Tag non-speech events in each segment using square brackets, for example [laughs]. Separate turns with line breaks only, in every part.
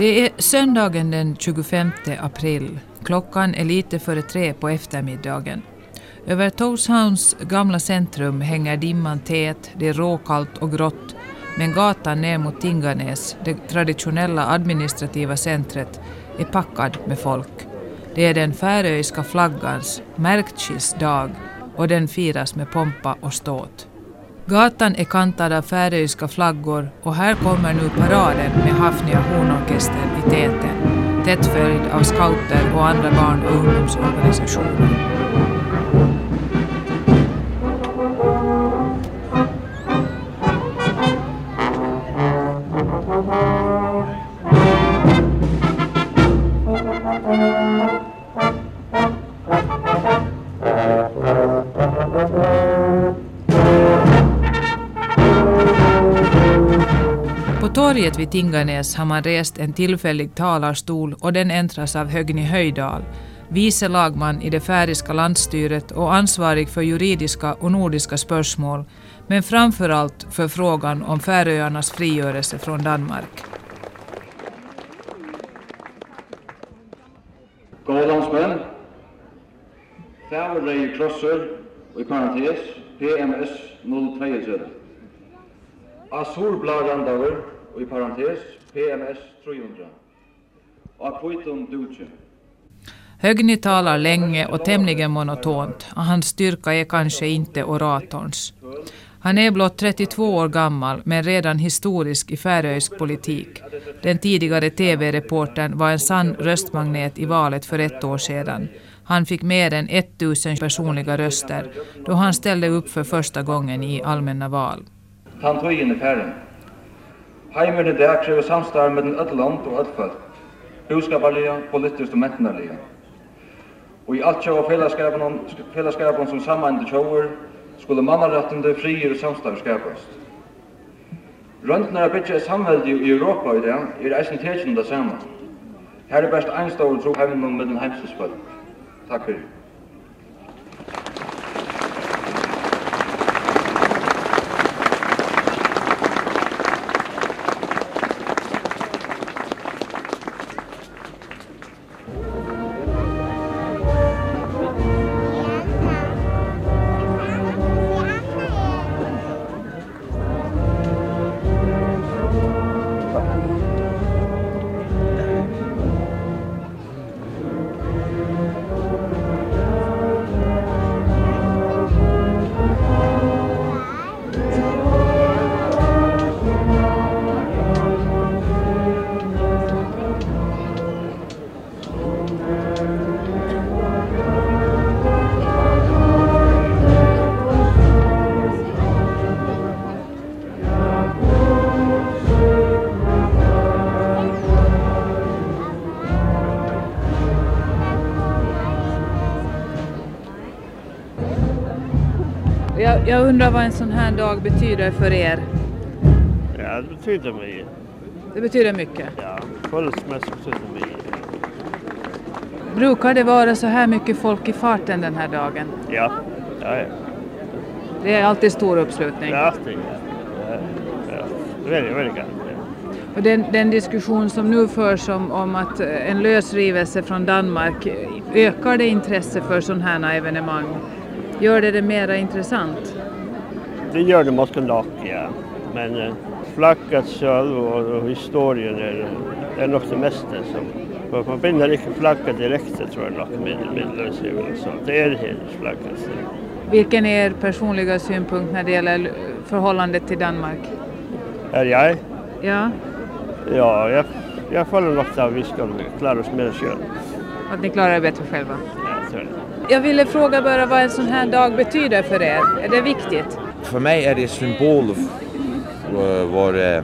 Det är söndagen den 25 april. Klockan är lite före tre på eftermiddagen. Över Torshavns gamla centrum hänger dimman tät, det är råkallt och grått, men gatan ner mot Tinganäs, det traditionella administrativa centret, är packad med folk. Det är den färöiska flaggans märktkissdag och den firas med pompa och ståt. Gatan är kantad av färöiska flaggor och här kommer nu paraden med Hafnia hornorkester i täten, tätt följd av scouter och andra barn och ungdomsorganisationer. Torget vid Tinganäs har man rest en tillfällig talarstol och den äntras av Högni Höjdal, vice lagman i det färiska landstyret och ansvarig för juridiska och nordiska spörsmål, men framför allt för frågan om Färöarnas frigörelse från Danmark.
Kära landsmän, Färöarna krossar, och i parentes PMS 032. Asurblagandavur och i parentes PMS 300. Och kvitum duce.
Högni talar länge och tämligen monotont. Hans styrka är kanske inte oratorns. Han är blott 32 år gammal men redan historisk i färöisk politik. Den tidigare TV-reportern var en sann röstmagnet i valet för ett år sedan. Han fick mer än 1000 personliga röster då han ställde upp för första gången i allmänna val.
Han tog in i färden. Heimen i dag krever samstarv mellom öll land og öll folk, huskaparliga, politiskt og mentanarliga. Og i alt tjóa fellesskapen, fellesskapen som sammeinde tjóur, skulle mannarættende frier og samstarv skapast. Røntnar er bytja samveldi i Europa i dag er eisen tekjende det samme. Her er best einstor tro heimen mellom heimsins folk. Takk fyrir.
Jag, undrar vad en sån här dag betyder för er?
Ja, det betyder mycket.
Det betyder mycket.
Ja, folksmässigt betyder mycket.
Brukar det vara så här mycket folk i farten den här dagen?
Ja, ja, ja.
Det är alltid stor uppslutning.
Det är alltid, ja. ja, ja. Väldigt, väldigt gott.
Och den, den diskussion som nu förs om, om att en lösrivelse från Danmark, ökar det intresse för sådana här evenemang? Gör det det mera intressant?
Det gör det måste nog, ja. Men eh, flaggat själv och, historien är, är nog det mesta som man förbinder inte flagga direkt tror jag nog med, med lösgivelse. Det är hedersflaggat.
Vilken är er personliga synpunkt när det gäller förhållandet till Danmark?
Är jag?
Ja,
Ja, jag, jag följer nog att vi ska klara oss med det själv.
att ni klarar er bättre själva.
Ja, så är det.
Jag ville fråga bara vad en sån här dag betyder för er. Är det viktigt?
För mig är det symbol för vår eh,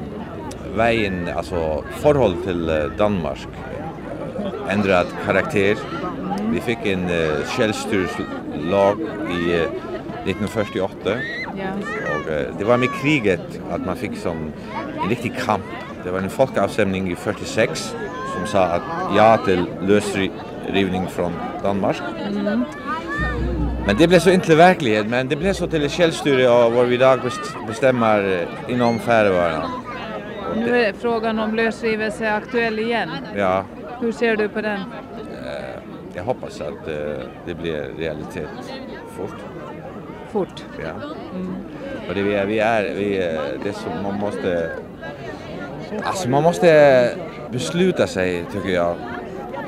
vägen, alltså förhåll till eh, Danmark. eh, Ändrat karaktär. Vi fick en eh, självstyrelselag i eh, 1948
Ja.
och eh, det var med kriget att man fick som en riktig kamp. Det var en folkavstämning i 46 som sa att ja till lösrivning från Danmark. Men det blev så inte verklighet, men det blev så till ett självstyre vad vi idag best- bestämmer eh, inom Färöarna.
Nu är frågan om lösrivelse aktuell igen.
Ja.
Hur ser du på den?
Jag hoppas att det blir realitet fort.
Fort?
Ja. Mm. Och det vi är, vi är, vi är, det som man måste, alltså man måste besluta sig tycker jag.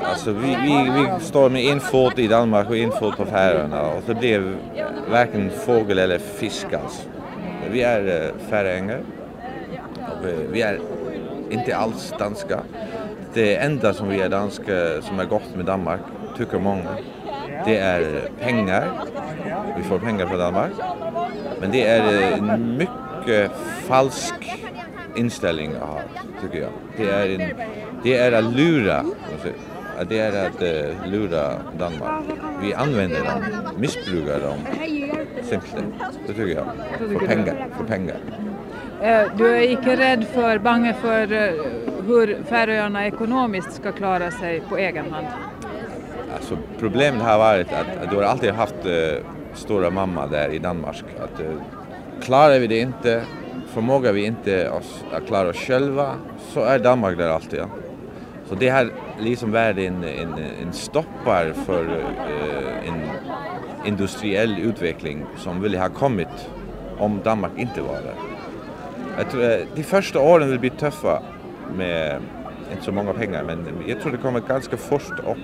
Alltså vi, vi, vi står med en fot i Danmark och en fot på Färöarna och det blev varken fågel eller fisk alls. Vi är eh, färöingar och eh, vi är inte alls danska. Det enda som vi är danska som är gott med Danmark tycker många det är pengar. Vi får pengar från Danmark. Men det är en mycket falsk inställning jag har, tycker jag. Det är, en, det är att lura. Alltså. Det är att uh, lura Danmark. Vi använder dem, missbrukar dem. Simpelt. Det tycker jag. För pengar. För pengar.
Du är inte rädd för, bange för hur Färöarna ekonomiskt ska klara sig på egen hand?
Alltså problemet har varit att, att du har alltid haft uh, stora mamma där i Danmark. Att, uh, klarar vi det inte, förmågar vi inte oss att klara oss själva så är Danmark där alltid. Ja. Så det har liksom varit en, en, en stoppar för uh, en industriell utveckling som ville ha kommit om Danmark inte var där. Jag tror, eh, de första åren vill bli tuffa med inte så många pengar men jag tror det kommer ganska fort upp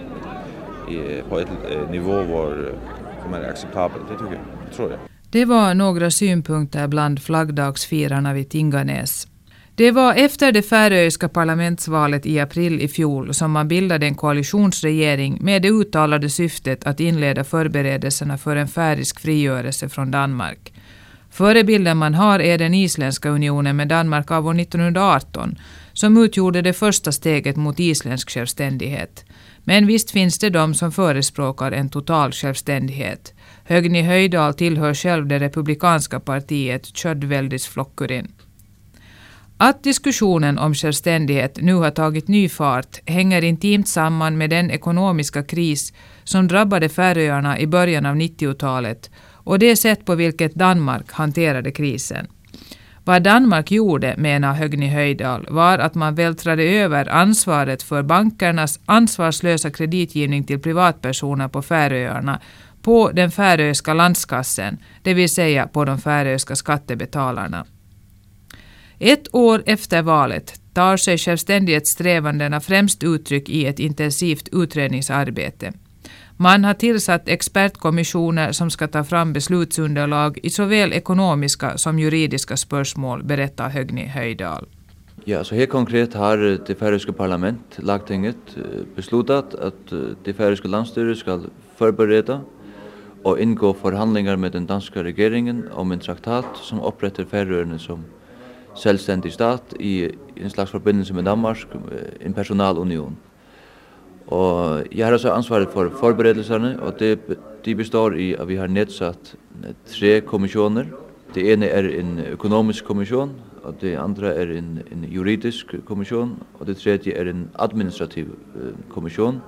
i, på ett eh, nivå var eh, som är acceptabelt. Det tycker jag. tror jag.
Det var några synpunkter bland flaggdagsfirarna vid Tinganäs. Det var efter det färöiska parlamentsvalet i april i fjol som man bildade en koalitionsregering med det uttalade syftet att inleda förberedelserna för en färisk frigörelse från Danmark. Förebilden man har är den isländska unionen med Danmark av år 1918 som utgjorde det första steget mot isländsk självständighet. Men visst finns det de som förespråkar en total självständighet. Högni Höjdal tillhör själv det republikanska partiet Tjödväldisflokkurin. Att diskussionen om självständighet nu har tagit ny fart hänger intimt samman med den ekonomiska kris som drabbade Färöarna i början av 90-talet och det sätt på vilket Danmark hanterade krisen. Vad Danmark gjorde, menar Högni Höjdal, var att man vältrade över ansvaret för bankernas ansvarslösa kreditgivning till privatpersoner på Färöarna på den färöiska landskassen, det vill säga på de färöiska skattebetalarna. Ett år efter valet tar sig självständighetssträvandena främst uttryck i ett intensivt utredningsarbete. Man har tillsatt expertkommissioner som ska ta fram beslutsunderlag i såväl ekonomiska som juridiska spörsmål, berättar Högni Höjdal.
Ja, så helt konkret har det färöiska parlamentet, lagtinget, eh, beslutat att eh, det färöiska landstyret ska förbereda och ingå förhandlingar med den danska regeringen om en traktat som upprättar Färöarna som selvständig stat i en slags forbindelse med Danmark, en personalunion. Og jeg har altså ansvaret for forberedelserne, og det, de består i at vi har nedsatt tre kommissioner. Det ene er en økonomisk kommisjon, og det andre er en, en juridisk kommisjon, og det tredje er en administrativ kommisjon.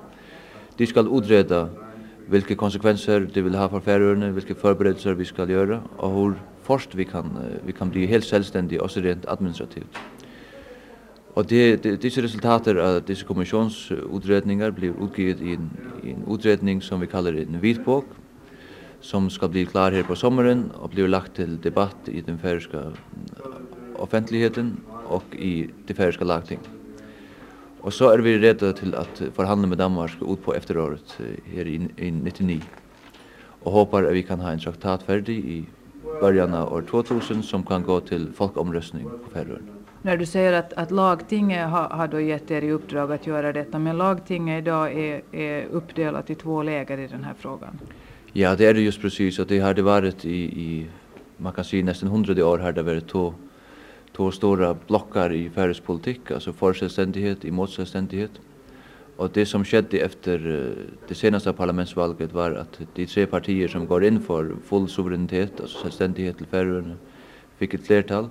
De skal utreda hvilke konsekvenser det vil ha for færøerne, hvilke forberedelser vi skal gjøre, og hvor först vi kan vi kan bli helt självständiga også rent administrativt. Och det det dessa resultater av dessa kommissionsutredningar blir utgivet i en, i en utredning som vi kallar en vitbok som ska bli klar här på sommaren och blir lagt till debatt i den färska offentligheten och i det färska lagting. Och så är vi redo till att förhandla med Danmark ut på efteråret här i, i 99. Och hoppar att vi kan ha en traktat färdig i början av år 2000 som kan gå till folkomröstning på Färöarna.
När du säger att, att lagtinget har, har då gett er i uppdrag att göra detta, men lagtinget idag är, är uppdelat i två läger i den här frågan.
Ja, det är det just precis. Att det har det varit i, i man kan säga nästan hundrade år har det varit två, två stora blockar i färös politik, alltså för självständighet i motsjälvständighet. Och det som skedde efter det senaste parlamentsvalget var att de tre partier som går in för full suveränitet, alltså självständighet till Färöarna, fick ett flertal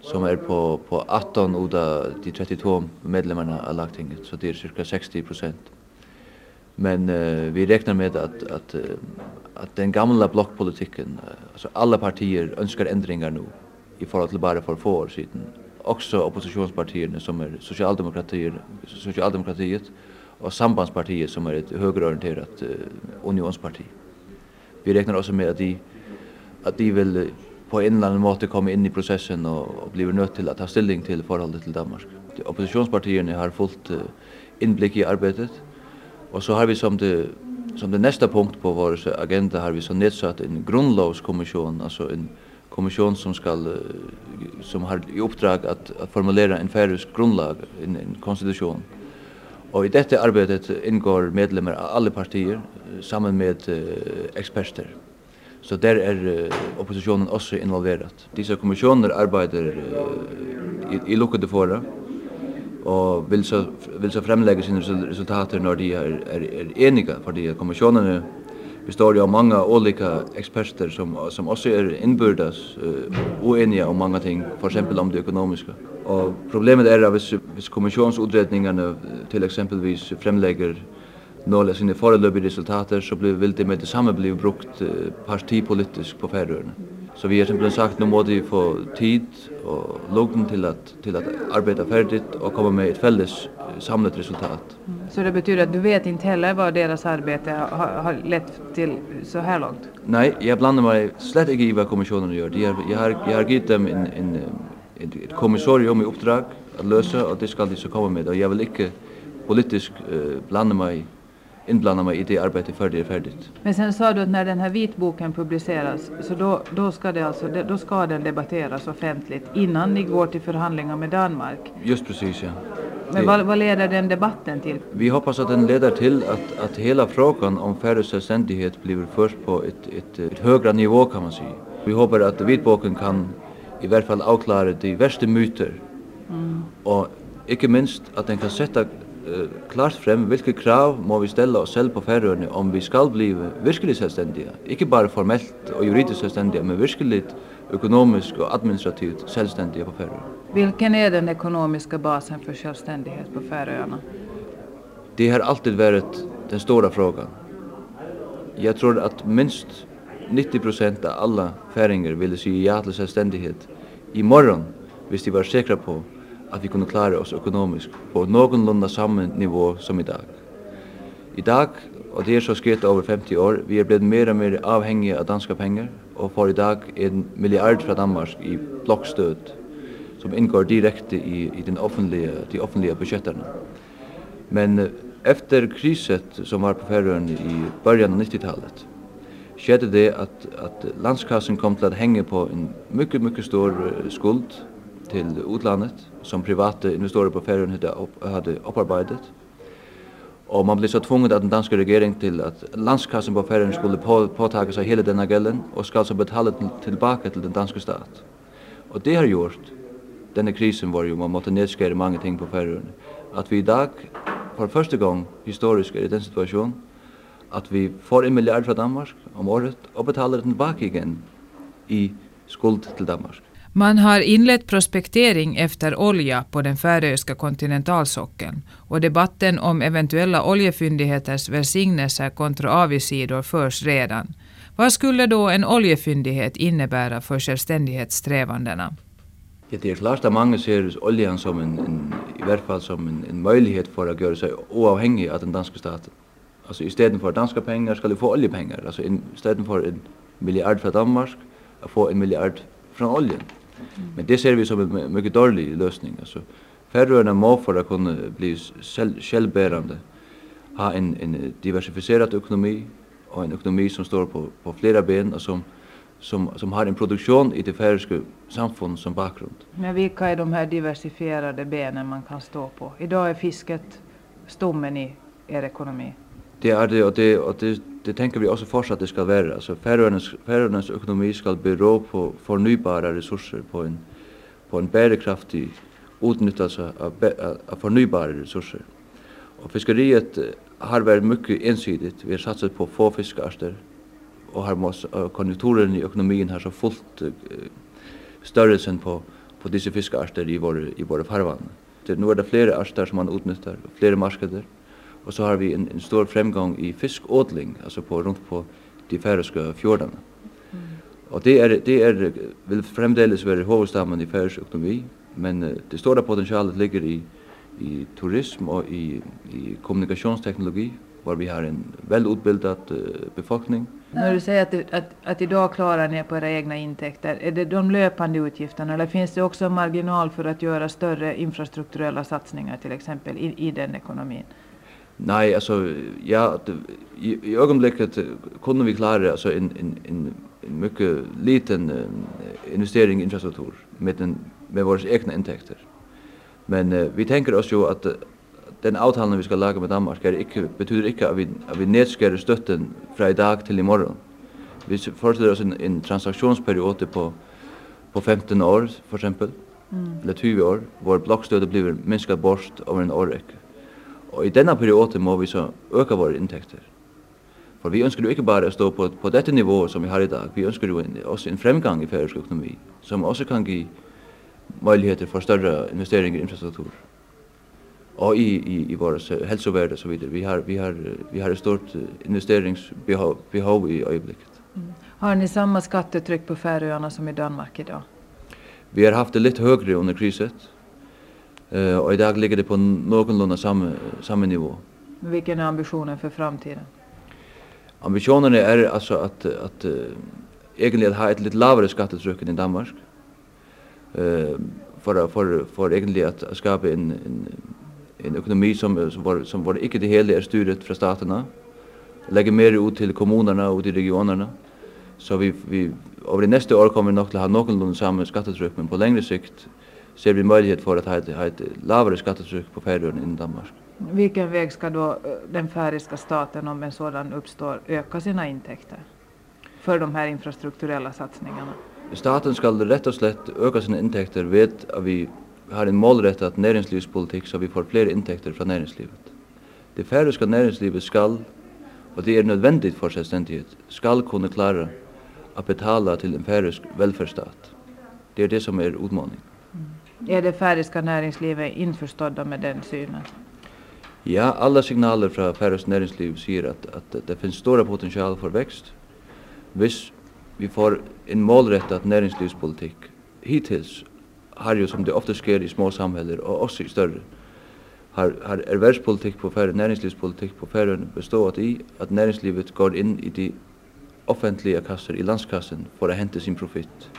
som är på på 18 av de 32 medlemmarna av lagtinget. Så det är cirka 60 Men uh, vi räknar med att att uh, att den gamla blockpolitiken alltså alla partier önskar ändringar nu i förhållande till bara för få år sedan också oppositionspartierna som är socialdemokratier socialdemokratiet og Sambandspartiet som er et högerorienterat uh, unionsparti. Vi regner også med at de, at de vil på en eller annen måte komme inn i prosessen og, og blir nødt til å ta stilling til forholdet til Danmark. Opposisjonspartiene har fullt uh, innblikk i arbeidet, og så har vi som det, som det neste punkt på vår agenda har vi så nedsatt en grunnlovskommisjon, altså en kommission som skal som har i uppdrag att, att formulera en färöisk grundlag en, en konstitution Og i dette arbeidet inngår medlemmer av alle partier sammen med uh, eksperter. Så der er uh, opposisjonen også involverat. Disse kommisjoner arbeider uh, i, i lukkede fora og vil så, vil så fremlegge sine resultater når de er, er, er enige, fordi kommisjonene består jo av mange olika eksperter som, som også er innbyrdes uh, uenige om mange ting, for eksempel om det økonomiske. Och problemet är att vis vis kommissionsutredningarna till exempelvis framlägger några sina förelöpande resultat så blir vill det med detsamma bli brukt uh, partipolitiskt på Färöarna. Så vi har simpelthen sagt nu måste vi få tid och lugn till att till att arbeta färdigt och komma med ett fälles eh, samlat resultat.
Mm. Så det betyder att du vet inte heller vad deras arbete har, har lett till så här långt?
Nej, jag blandar mig slett inte i vad kommissionen gör. Jag har, jag har gett dem en, en, ett, ett kommissorium i uppdrag att lösa och det ska de så komma med. Och jag vill inte politiskt uh, blanda mig inblanda mig i det arbetet för det är färdigt.
Men sen sa du att när den här vitboken publiceras så då, då, ska, det alltså, då ska den debatteras offentligt innan ni går till förhandlingar med Danmark?
Just precis, ja.
Men vad, vad leder den debatten till?
Vi hoppas att den leder till att, att hela frågan om färres självständighet blir först på ett, ett, ett högre nivå kan man säga. Vi hoppas att vitboken kan i hvert fall avklare de verste myter. Mm. Og ikke minst at den kan sette uh, klart frem hvilke krav må vi stelle oss selv på færøyene om vi skal bli virkelig selvstendige. Ikke bare formelt og juridisk selvstendige, men virkelig økonomisk og administrativt selvstendige på færøyene.
Hvilken er den økonomiske basen for selvstendighet på færøyene?
Det har alltid vært den store frågan. Jeg tror at minst 90 av alle færinger ville si ja til selvstendighet i morgen, hvis de var sikre på at vi kunne klare oss økonomisk på nogenlunda samme nivå som i dag. I dag, og det er så skrevet over 50 år, vi er blitt mer og mer avhengige av danske penger, og for i dag er en milliard fra Danmark i blokkstød, som inngår direkte i, i den offentlige, de offentlige budsjetterne. Men efter kriset som var på Færøen i början av 90-talet, skedde det at, at landskassen kom til at henge på en mycket, mycket stor skuld til utlandet som private investorer på färjan hade, upp, hade upparbeidet. Och man blev så tvungen av den danska regeringen till att landskassen på färjan skulle på, påtaga sig hela denna gälden och ska alltså betala till, tillbaka till den danska stat. Och det har gjort, denna krisen var ju man måste nedskära många ting på färjan, att vi idag för första gång historiskt är i den situation att vi får en miljard från Danmark om året och betalar den tillbaka igen i skuld till Danmark.
Man har inlett prospektering efter olja på den färöiska kontinentalsockeln och debatten om eventuella oljefyndigheters välsignelser kontra avigsidor förs redan. Vad skulle då en oljefyndighet innebära för självständighetssträvandena?
Ja, det är klart att många ser oljan som en, en i varje fall som en, en möjlighet för att göra sig oavhängig av den danska staten. Alltså i för danska pengar ska du få oljepengar. Alltså i för en miljard från Danmark att få en miljard från oljan. Mm. Men det ser vi som en mycket dålig lösning. Alltså Färöarna må för att kunna bli självbärande ha en, en diversifierad ekonomi och en ekonomi som står på, på flera ben och som som som har en produktion i det färöiska samfund som bakgrund.
Men vilka är de här diversifierade benen man kan stå på? Idag är fisket stommen i er ekonomi.
Det är det och det och det det tänker vi också fortsatt det ska vara. Alltså Färöarnas Färöarnas ekonomi ska bero på förnybara resurser på en på en bärkraftig utnyttjelse av, av förnybara resurser. Och fiskeriet har varit mycket ensidigt. Vi har satsat på få fiskarter och har måste konjunkturen i ekonomin har så fullt uh, störelsen på på dessa fiskarter i våra i våra farvatten. Det nu är det flera arter som man utnyttjar, flera marknader. Och så har vi en, en stor framgång i fiskådling, alltså på runt på de färöiska fjordarna. Mm. Och det är det är vill framdeles vara huvudstammen i färöisk ekonomi, men uh, det stora potentialet ligger i i turism och i i kommunikationsteknologi var vi har en välutbildad uh, befolkning.
När du säger att, att, att idag klarar ni på era egna intäkter, är det de löpande utgifterna eller finns det också marginal för att göra större infrastrukturella satsningar till exempel i, i den ekonomin?
Nej, alltså ja, i, i ögonblicket kunde vi klara alltså en en en en mycket liten uh, investering i infrastruktur med den med våra egna intäkter. Men uh, vi tänker oss ju att uh, den avtalen vi ska laga med Danmark är inte betyder inte att vi att vi nedskär stötten från idag till imorgon. Vi föreslår oss en, en transaktionsperiod på på 15 år för exempel. Mm. Eller 20 år. Vår blockstöd blir minskat bort över en årräcka. Og i denne perioden må vi så øke våre inntekter. For vi ønsker jo ikke bare å stå på, på dette nivået som vi har i dag, vi ønsker jo en, også en fremgang i færøysk økonomi, som også kan gi möjligheter for større investeringer i infrastruktur. Og i, i, i våre helseverd og så videre. Vi har, vi har, vi har et stort investeringsbehov behov i øyeblikket. Mm.
Har ni samma skattetryck på Färöarna som i Danmark idag?
Vi har haft det litt høyere under kriset, Eh och i dag ligger det på någorlunda samma samma nivå.
Vilken är ambitionen för framtiden?
Ambitionen är alltså att att uh, egentligen ha ett lite lavere skattetryck än i Danmark. Eh för för för egentligen att skapa en en en ekonomi som som var som var inte det hela är styret från staterna. Lägga mer ut till kommunerna och till regionerna. Så vi vi över det nästa år kommer vi nog att ha någorlunda samma skattetryck men på längre sikt ser vi möjlighet för att ha ett, ha ett lavare skattetryck på Färöarna än Danmark.
Vilken väg ska då eh, den färöiska staten, om en sådan uppstår, öka sina intäkter för de här infrastrukturella satsningarna?
Staten ska rätt och slett öka sina intäkter vid att vi har en målrättad näringslivspolitik så vi får fler intäkter från näringslivet. Det färöiska näringslivet skall, och det är nödvändigt för självständighet, skall kunna klara att betala till en färöisk välfärdsstat. Det är det som är utmaningen.
Är det färdiska näringslivet införstådda med den synen?
Ja, alla signaler från färöiskt näringsliv säger att, att det finns stora potential för växt. Visst, vi får en målrättad näringslivspolitik hittills har ju som det ofta sker i små samhällen och också i större har, har ervärvspolitik på Färöarna näringslivspolitik på Färöarna bestått i att näringslivet går in i de offentliga kassor i landskassen för att hämta sin profit.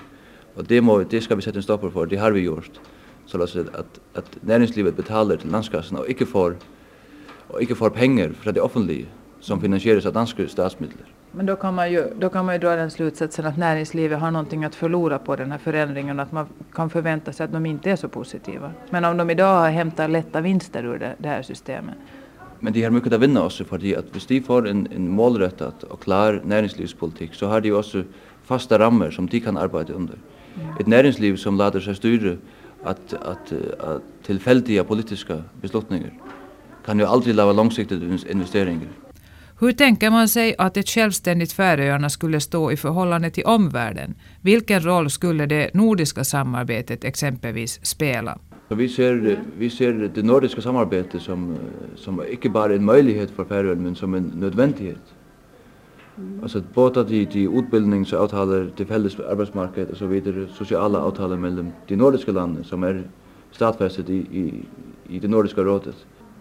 Och det må det ska vi sätta en stopp för. Det har vi gjort. Så att att att näringslivet betalar till landskassan och inte får och inte får pengar för det offentliga som finansieras av danska statsmedel.
Men då kan man ju då kan man ju dra den slutsatsen att näringslivet har någonting att förlora på den här förändringen att man kan förvänta sig att de inte är så positiva. Men om de idag har hämtat lätta vinster ur det, det här systemet.
Men de har mycket att vinna också för att hvis de får en en målrättad och klar näringslivspolitik så har de också fasta ramar som de kan arbeta under ett näringsliv som låter sig styra att att att tillfälliga politiska beslutningar kan ju aldrig leva långsiktiga investeringar.
Hur tänker man sig att ett självständigt Färöarna skulle stå i förhållande till omvärlden? Vilken roll skulle det nordiska samarbetet exempelvis spela?
Vi ser vi ser det nordiska samarbetet som som inte bara en möjlighet för Färöarna men som en nödvändighet. Alltså både de, de utbildningsavtaler, de fälles arbetsmarknad och så vidare, sociala avtaler mellan de nordiska landen som är stadfästet i, i, i det nordiska rådet.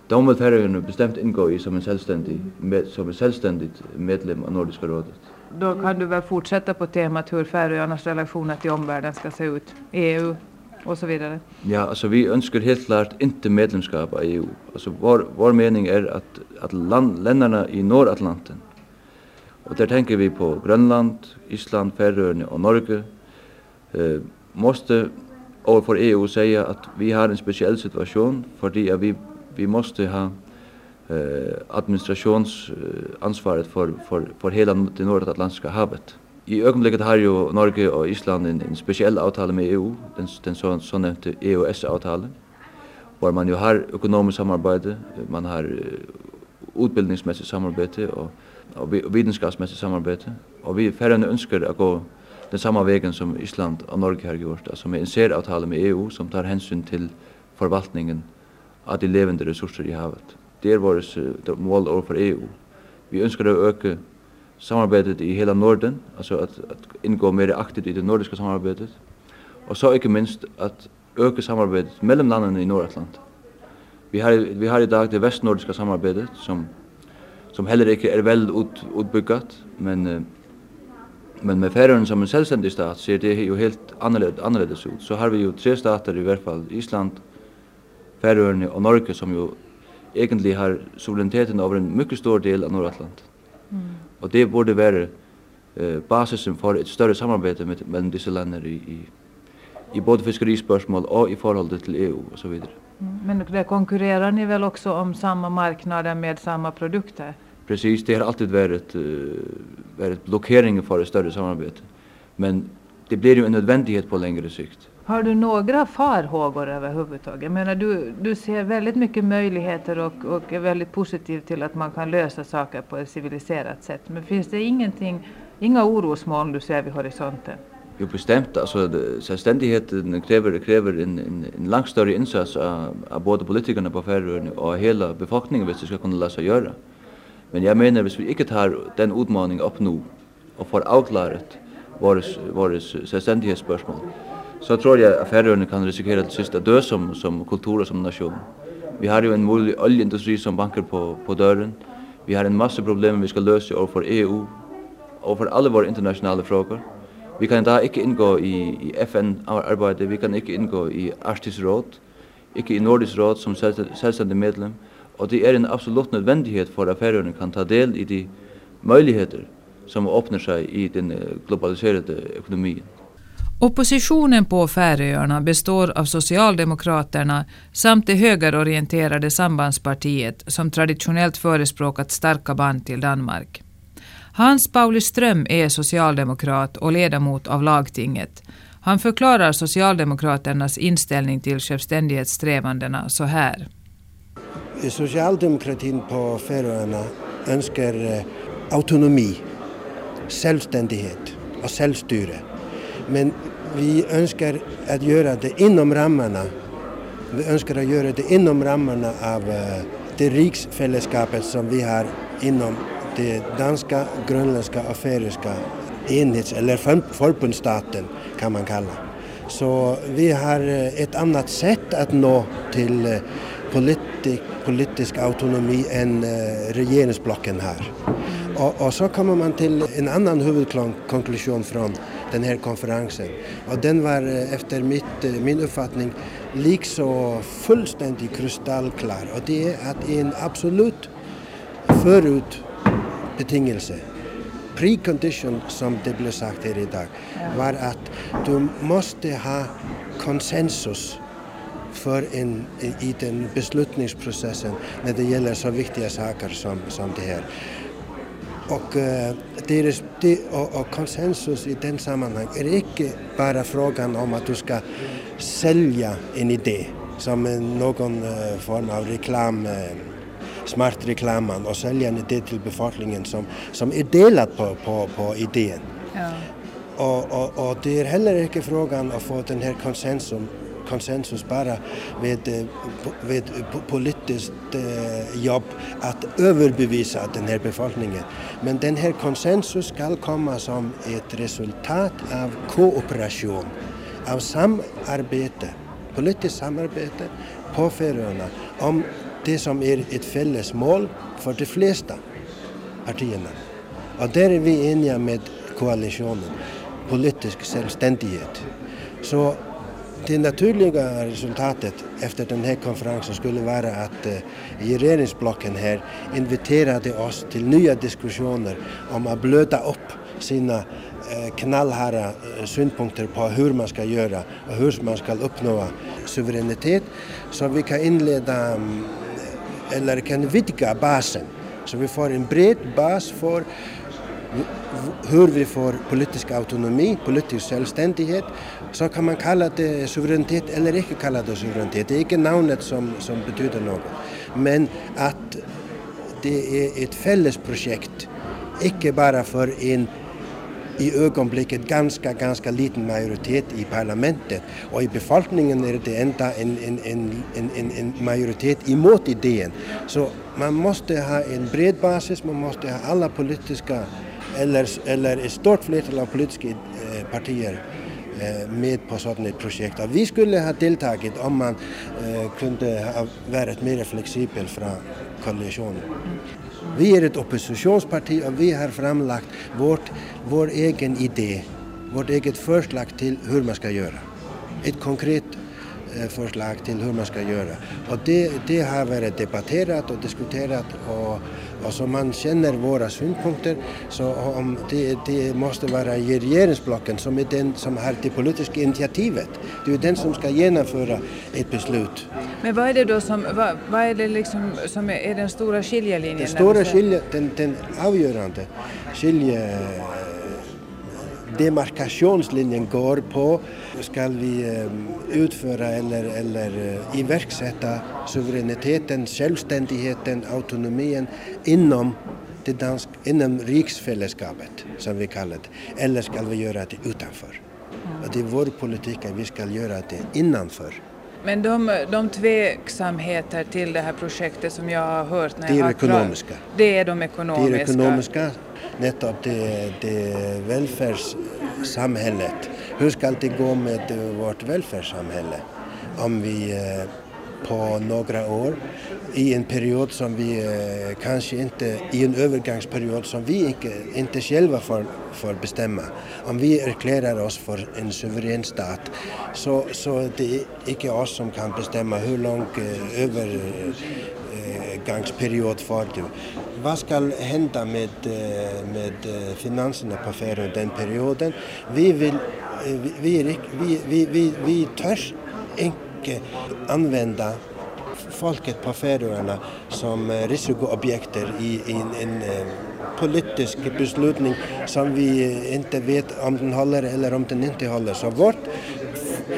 De vill Färöarna bestämt ingå i som en självständig, med, som en självständigt medlem av Nordiska rådet.
Då kan du väl fortsätta på temat hur Färöarnas relationer till omvärlden ska se ut, EU och så vidare.
Ja, alltså vi önskar helt klart inte medlemskap av EU. Alltså vår, vår mening är att, att land, länderna i Nordatlanten Og der tenker vi på Grønland, Island, Færøyene og Norge. Eh, måste overfor EU säga at vi har en speciell situation fordi at vi, vi måste ha eh, administrationsansvaret for, for, for hela det nordatlantiska havet. I ögonblicket har ju Norge och Island en, en speciell avtal med EU, den, den så, så nämnte EOS-avtalen, var man ju har ekonomiskt samarbete, man har utbildningsmessigt samarbete och och vetenskapsmässigt samarbete och vi färre önskar att gå den samma vägen som Island och Norge har gjort alltså med en seravtal med EU som tar hänsyn till förvaltningen av de levande resurser i havet. Det är vårt mål för EU. Vi önskar att öka samarbetet i hela Norden, alltså att, att ingå mer aktivt i det nordiska samarbetet. Och så inte minst att öka samarbetet mellan länderna i Nordatlanten. Vi har vi har i dag det västnordiska samarbetet som som heller inte är väl ut utbyggt men men med Färöarna som en självständig stat ser det ju helt annorlunda annorlunda ut. Så har vi ju tre stater i varje fall Island, Färöarna och Norge som ju egentligen har suveräniteten över en mycket stor del av Nordatlanten. Mm. Och det borde vara eh, basisen för ett större samarbete med, mellan dessa länder i, i, i både fiskerispörsmål och i förhållande till EU och så vidare.
Men det konkurrerar ni väl också om samma marknader med samma produkter?
Precis, det har alltid varit uh, varit blockering för ett större samarbete. Men det blir ju en nödvändighet på längre sikt.
Har du några farhågor överhuvudtaget? Jag menar, du, du ser väldigt mycket möjligheter och, och är väldigt positiv till att man kan lösa saker på ett civiliserat sätt. Men finns det ingenting, inga orosmoln du ser vid horisonten?
Jo bestämt alltså självständigheten kräver kräver en en, en långt större insats av, av både politikerna på Färöarna och hela befolkningen hvis det ska kunna läsa göra. Men jag menar hvis vi inte tar den utmaningen upp nu och får avklarat våres våres självständighetsspörsmål så tror jag att Färöarna kan riskera att sista dö som som kultur och som nation. Vi har ju en mulig oljeindustri som bankar på på dörren. Vi har en massa problem vi ska lösa och för EU och för alla våra internationella frågor. Vi kan da ikke ingå i, i FN-arbeidet, vi kan ikke ingå i Arktisk råd, ikke i Nordisk råd som selvstendig medlem, og det er en absolutt nødvendighet for at Færøyene kan ta del i de möjligheter som åpner seg i den eh, globaliserade ekonomin.
Oppositionen på Färöarna består av Socialdemokraterna samt det högerorienterade sambandspartiet som traditionellt förespråkat starka band till Danmark. Hans Pauli Ström är socialdemokrat och ledamot av lagtinget. Han förklarar Socialdemokraternas inställning till självständighetssträvandena så här.
Socialdemokratin på Färöarna önskar eh, autonomi, självständighet och självstyre. Men vi önskar att göra det inom ramarna. Vi önskar att göra det inom ramarna av eh, det riksfällskapet som vi har inom det danska, grönländska och färöiska enhets eller förbundsstaten kan man kalla. Så vi har eh, ett annat sätt att nå till eh, politik, politisk autonomi än eh, regeringsblocken här. Och, och så kommer man till en annan huvudkonklusion från den här konferensen. Och den var efter mitt, min uppfattning liksom fullständigt kristallklar. Och det är att en absolut förut betingelse. Precondition som det blev sagt här idag var att du måste ha konsensus för en, i den beslutningsprocessen när det gäller så viktiga saker som, som det här. Och, uh, det är, det, och, och konsensus i den sammanhang är inte bara frågan om att du ska sälja en idé som någon uh, form av reklam uh, smart reklamen och sälja det till befolkningen som, som är delat på, på, på idén. Ja. Och, och, och det är heller inte frågan att få den här konsensus konsensus bara med, med politiskt eh, jobb att överbevisa den här befolkningen. Men den här konsensus ska komma som ett resultat av kooperation, av samarbete, politiskt samarbete på Färöarna om det som är ett fälles mål för de flesta partierna. Och där är vi eniga med koalitionen, politisk självständighet. Så det naturliga resultatet efter den här konferensen skulle vara att eh, regeringsblocken här inviterade oss till nya diskussioner om att blöda upp sina eh, knallhårda eh, synpunkter på hur man ska göra och hur man ska uppnå suveränitet så vi kan inleda mm, eller kan vidga basen så vi får en bred bas för hur vi får politisk autonomi, politisk självständighet så kan man kalla det suveränitet eller inte kalla det suveränitet. Det är inte namnet som, som betyder något. Men att det är ett fälles projekt, inte bara för en i ögonblicket ganska, ganska liten majoritet i parlamentet och i befolkningen är det enda en, en, en, en, en majoritet emot idén. Så man måste ha en bred basis, man måste ha alla politiska eller, eller ett stort flertal av politiska eh, partier eh, med på sådant ett projekt. Och vi skulle ha deltagit om man eh, kunde ha varit mer flexibel från koalition. Vi är ett oppositionsparti och vi har framlagt vårt, vår egen idé, vårt eget förslag till hur man ska göra. Ett konkret eh, förslag till hur man ska göra. Och det, det har varit debatterat och diskuterat och och så man känner våra synpunkter så om det, det måste vara regeringsblocken som är den som har det politiska initiativet. Det är den som ska genomföra ett beslut.
Men vad är det då som, vad, vad är det liksom som är, är den stora skiljelinjen?
Den stora skilje, den, den avgörande skilje demarkationslinjen går på ska vi eh, utföra eller, eller eh, iverksätta suveräniteten, självständigheten, autonomin inom det dansk, inom riksfällskapet som vi kallar det, eller ska vi göra det utanför. Och det är vår politik att vi ska göra det innanför.
Men de, de tveksamheter till det här projektet som jag har hört när
det är
jag har
ekonomiska.
Det är de ekonomiska.
Det är ekonomiska, nettopp det, det välfärdssamhället. Hur ska det gå med vårt välfärdssamhälle om vi eh, på några år i en period som vi eh, kanske inte, i en övergångsperiod som vi inte, inte själva får, får bestämma. Om vi erklärar oss för en suverän stat så, så det är inte oss som kan bestämma hur lång eh, eh övergångsperiod för du. Vad ska hända med, eh, med eh, finanserna på Färöarna den perioden? Vi, vill, eh, vi, vi, vi, vi, vi, vi törs inte använda folket på Färöarna som riskobjekt i, i en, en politisk beslutning som vi inte vet om den håller eller om den inte håller. Så vårt,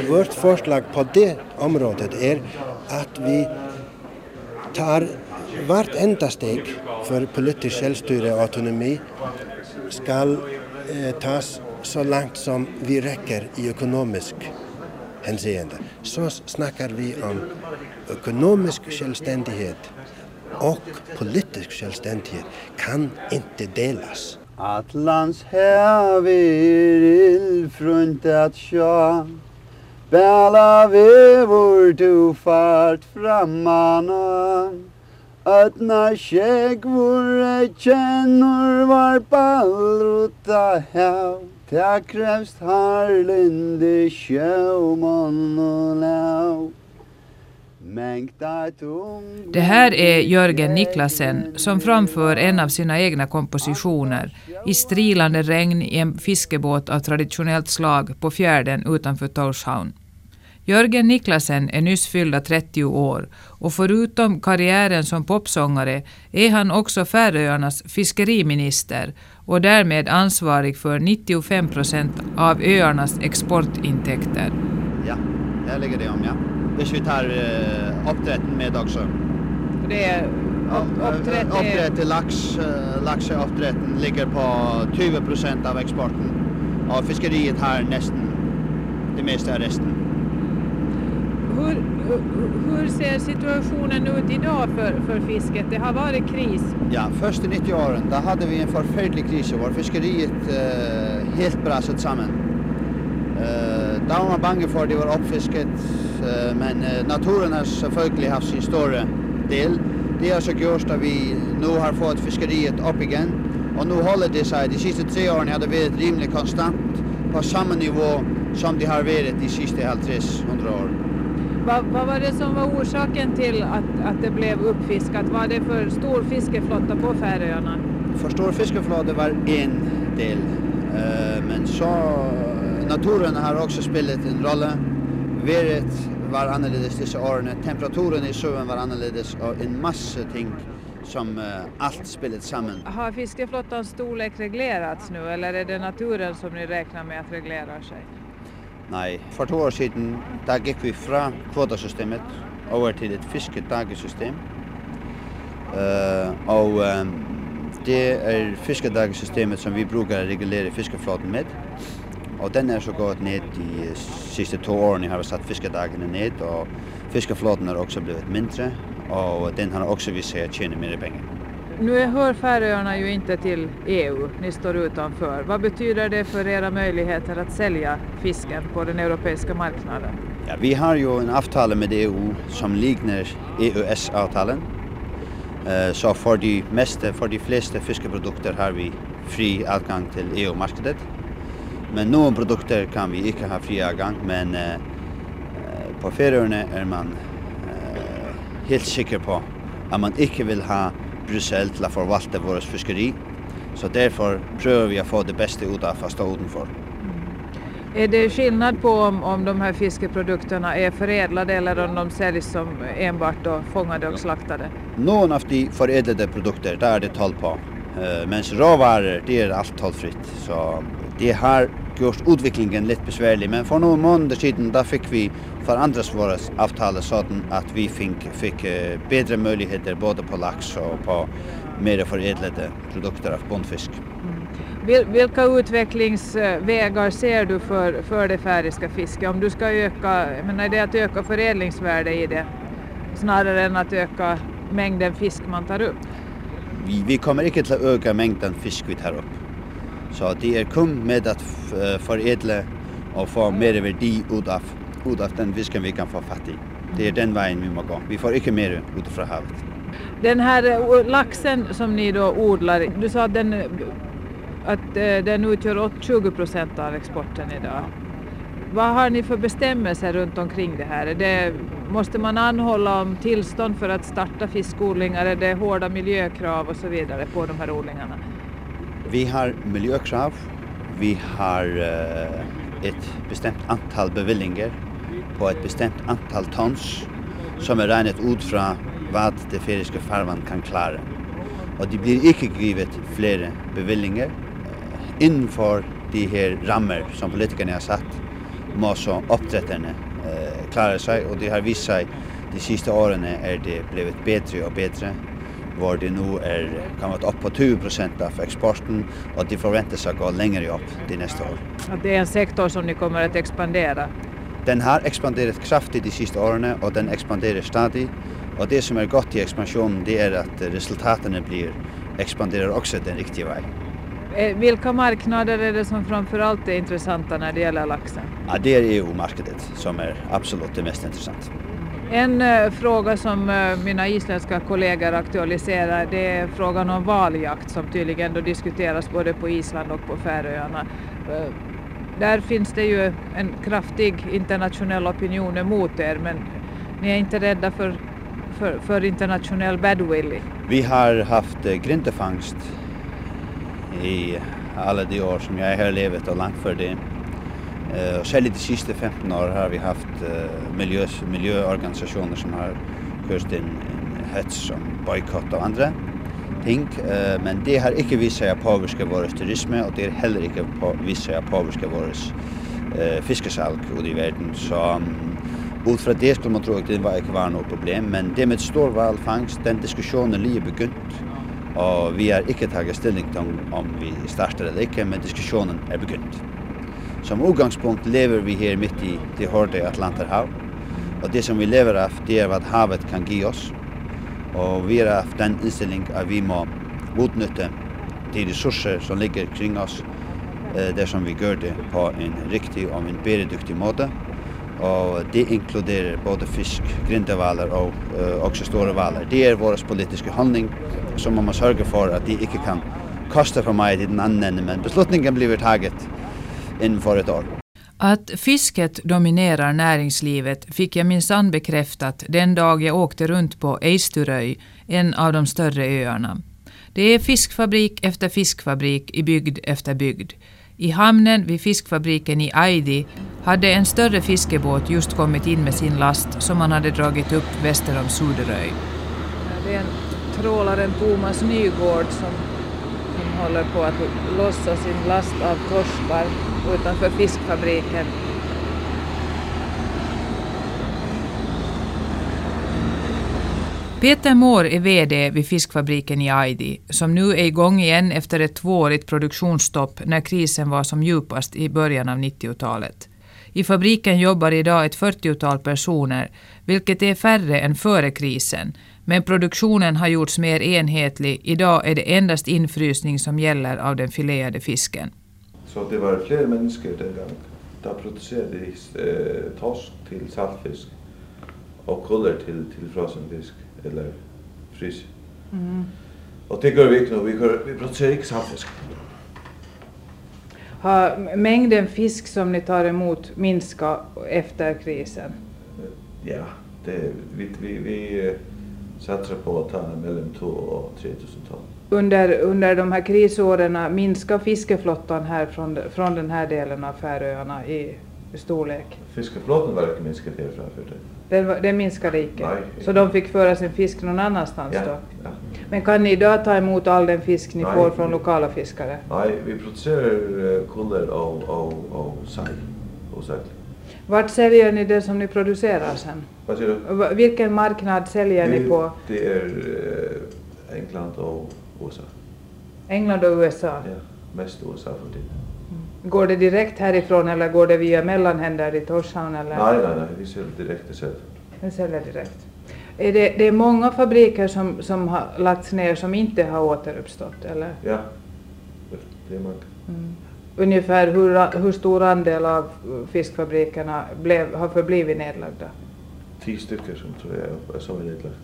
vårt förslag på det området är att vi tar vart enda steg för politisk självstyre och autonomi ska eh, tas så långt som vi räcker i ekonomisk hänseende. Så snackar vi om ekonomisk självständighet och politisk självständighet kan inte delas.
Atlands hav er illfrunt att sjå Bäla vevor du fart frammanan Ötna skägg vore kännor var ballrota hav Ta krävst harlinde sjöman och
Det här är Jörgen Niklasen som framför en av sina egna kompositioner i strilande regn i en fiskebåt av traditionellt slag på fjärden utanför Torshavn. Jörgen Niklasen är nyss fyllda 30 år och förutom karriären som popsångare är han också Färöarnas fiskeriminister och därmed ansvarig för 95 procent av öarnas exportintäkter.
Ja, det ligger det om ja. Hvis vi tar uppdrätten med också.
Det är uppdrätt
är... Uppdrätt till lax, uh, laxeuppdrätten ligger på 20 procent av exporten. Och fiskeriet har nästan det mesta av resten.
Hur, hur ser situationen ut idag för, för fisket? Det har varit kris.
Ja, först i 90-åren då hade vi en förfärlig kris och var fiskeriet eh, helt brasat samman. Eh, då var man bange för att det var uppfisket eh, men eh, naturen har självklart haft sin stora del. Det har så gjort att vi nu har fått fiskeriet upp igen och nu håller det sig. De sista tre åren har det varit rimligt konstant på samma nivå som det har varit de sista 50-100 åren.
Vad, vad var det som var orsaken till att, att det blev uppfiskat? Var det för stor fiskeflotta på Färöarna?
För stor fiskeflotta var en del. Uh, men så naturen har också spelat en roll. Vädret var annorlunda dessa åren. Temperaturen i sjön var annorlunda och en massa ting som uh, allt spelat samman.
Har fiskeflottans storlek reglerats nu eller är det naturen som ni räknar med att reglera sig?
Nei, for to år siden da gikk vi fra kvotasystemet over til et fiskedagesystem. Uh, og um, det er fiskedagesystemet som vi bruker å regulere fiskeflåten med. Og den er så gått ned de siste to årene har vi satt fiskedagene ned, og fiskeflåten har også blivit mindre, og den har også vist seg å tjene mer penger.
Nu hör Färöarna ju inte till EU, ni står utanför. Vad betyder det för era möjligheter att sälja fisken på den europeiska marknaden?
Ja, vi har ju en avtal med EU som liknar EUS-avtalen. Eh, så för de, mesta, för de flesta fiskeprodukter har vi fri avgång till EU-marknaden. Men några produkter kan vi inte ha fri avgång men eh, eh, på Färöarna är man helt säker på att man inte vill ha Bryssel til å forvalte vårt fiskeri. Så derfor prøver vi å få det bästa ut av att stå utanför.
Är det skillnad på om, om de här fiskeprodukterna är förädlade eller om de säljs som enbart då fångade och slaktade?
Någon av de förädlade produkter, där är det toll på. Uh, Medan råvaror, det är allt tollfritt. Så det har gjort utvecklingen lite besvärlig. Men för några månader sedan där fick vi för andras våra avtal så att vi fick, fick uh, bättre möjligheter både på lax och på mer förädlade produkter av bondfisk.
Mm. Vilka utvecklingsvägar ser du för, för det färdiska fisket? Om du ska öka, men är det att öka förädlingsvärde i det snarare än att öka mängden fisk man tar upp?
Vi, vi kommer inte att öka mängden fisk vi tar upp. Så det är kun med att eh, förädla och få mer värde ut av, ut av den fisken vi kan få fatt i. Det är den vägen vi måste gå. Vi får inte mer utifrån havet.
Den här eh, laxen som ni då odlar, du sa att den, att eh, den utgör 20 procent av exporten idag. Vad har ni för bestämmelser runt omkring det här? Det, måste man anhålla om tillstånd för att starta fiskodlingar? Är det hårda miljökrav och så vidare på de här odlingarna?
Vi har miljökrav. Vi har uh, ett bestämt antal bevillingar på ett bestämt antal tons som är räknat ut från vad det feriska farvan kan klara. Och det blir inte givet fler bevillingar uh, eh, inför de här rammer som politikerna har satt må så uppdrättarna eh, klara sig och det har visat sig de sista åren är det blivit bättre och bättre var det nu är kan vara upp på 20 procent av exporten och det förväntas att gå längre upp de nästa år.
Att det är en sektor som ni kommer att expandera?
Den har expanderat kraftigt de sista åren och den expanderar stadigt. Och det som är gott i expansionen det är att resultaten blir expanderar också den riktiga vägen.
Eh, vilka marknader är det som framförallt är intressanta när det gäller laxen?
Ja, det är EU-marknaden som är absolut det mest intressanta.
En uh, fråga som uh, mina isländska kollegor aktualiserar det är frågan om valjakt som tydligen då diskuteras både på Island och på Färöarna. Uh, där finns det ju en kraftig internationell opinion emot er men ni är inte rädda för, för, för internationell badwill?
Vi har haft uh, i alla de år som jag har levt och långt för det. Eh, och särskilt de sista 15 åren har vi haft eh, miljö, miljöorganisationer som har kört en, en hets som bojkott och andra ting, men det har ikke vist seg å påvirke vår turisme, og det har heller ikke på, vist seg å påvirke vår eh, fiskesalg ut i verden. Så ut fra det skulle man tro at det var ikke var noe problem, men det med stor valfangst, den diskusjonen lige begynt, og vi har ikke taget stilling til om vi starter eller ikke, men diskusjonen er begynt. Som utgangspunkt lever vi her midt i det hårde Atlanterhav, og det som vi lever av, det er hva havet kan gi oss, Og vi har av den innstilling at vi må utnytte de ressurser som ligger kring oss, eh, det som vi gjør det på en riktig og en beredyktig måte. Og det inkluderer både fisk, grindevaler og eh, også store valer. Det er vår politiske handling som man må sørge for at de ikke kan koste for meg i den andre enden, men beslutningen blir taget innenfor et år.
Att fisket dominerar näringslivet fick jag minsann bekräftat den dag jag åkte runt på Eisturöy, en av de större öarna. Det är fiskfabrik efter fiskfabrik i bygd efter bygd. I hamnen vid fiskfabriken i Aidi hade en större fiskebåt just kommit in med sin last som man hade dragit upp väster om Suderöy. Det är en trålaren Thomas Nygård som håller på att lossa sin last av korsbar utanför fiskfabriken. Peter Mår är VD vid fiskfabriken i Aidi, som nu är igång igen efter ett tvåårigt produktionsstopp när krisen var som djupast i början av 90-talet. I fabriken jobbar idag ett 40-tal personer, vilket är färre än före krisen, men produktionen har gjorts mer enhetlig. Idag är det endast infrysning som gäller av den filerade fisken.
Så det var flera människor den gången. Då producerade de eh, torsk till saltfisk och kuller till, till frossen fisk eller frys. Mm. Och det gör vi inte nu. Vi, gör, vi producerar inte saltfisk.
Har mängden fisk som ni tar emot minskat efter krisen?
Ja, det, vi, vi, vi eh, satsar på att ta mellan 2 och 3 000 ton.
Under, under de här krisåren minskar fiskeflottan här från, från den här delen av Färöarna i storlek?
Fiskeflottan var inte minskat här framför det.
Den, den minskade icke?
Nej.
Så de fick föra sin fisk någon annanstans
ja,
då?
Ja.
Men kan ni idag ta emot all den fisk ni
Nej.
får från lokala fiskare?
Nej, vi producerar uh, kuller och, och, och saj. Saj.
Vart säljer ni det som ni producerar sen?
Vad säger du?
Vilken marknad säljer
det,
ni på?
Det är uh, England och USA.
England och USA?
Ja, mest USA för tiden.
Går det direkt härifrån eller går det via mellanhänder i Torshavn? Eller?
Nej, nej, nej, vi säljer direkt själv.
Den säljer direkt. Är det, det är många fabriker som, som har lagts ner som inte har återuppstått, eller?
Ja, det är många.
Mm. Ungefär hur, hur stor andel av fiskfabrikerna blev, har förblivit nedlagda?
Tio stycken som tror jag som är nedlagt.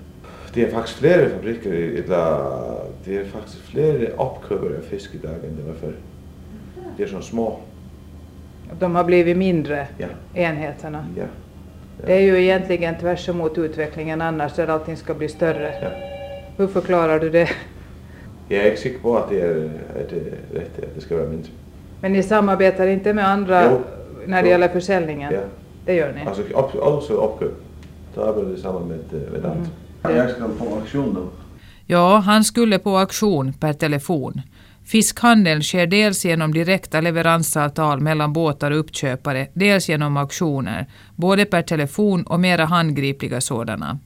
Det är faktiskt flera fabriker, eller det är faktiskt flera uppköpare av fisk idag än det var förr. Det är så små.
De har blivit mindre,
Ja.
enheterna.
Ja.
Det är ju egentligen tvärs emot utvecklingen annars där allting ska bli större.
Ja.
Hur förklarar du det?
Jag är inte säker på att det är, att det är rätt att det ska vara mindre.
Men ni samarbetar inte med andra
Jo.
när det
Jo.
gäller försäljningen?
Ja.
Det gör ni?
Alltså upp, också uppköp. Då arbetar vi samman med, eh, med andra. Jag ska på auktion då.
Ja, han skulle på auktion per telefon. Fiskhandeln sker dels genom direkta leveransavtal mellan båtar och uppköpare, dels genom auktioner, både per telefon och mera handgripliga sådana.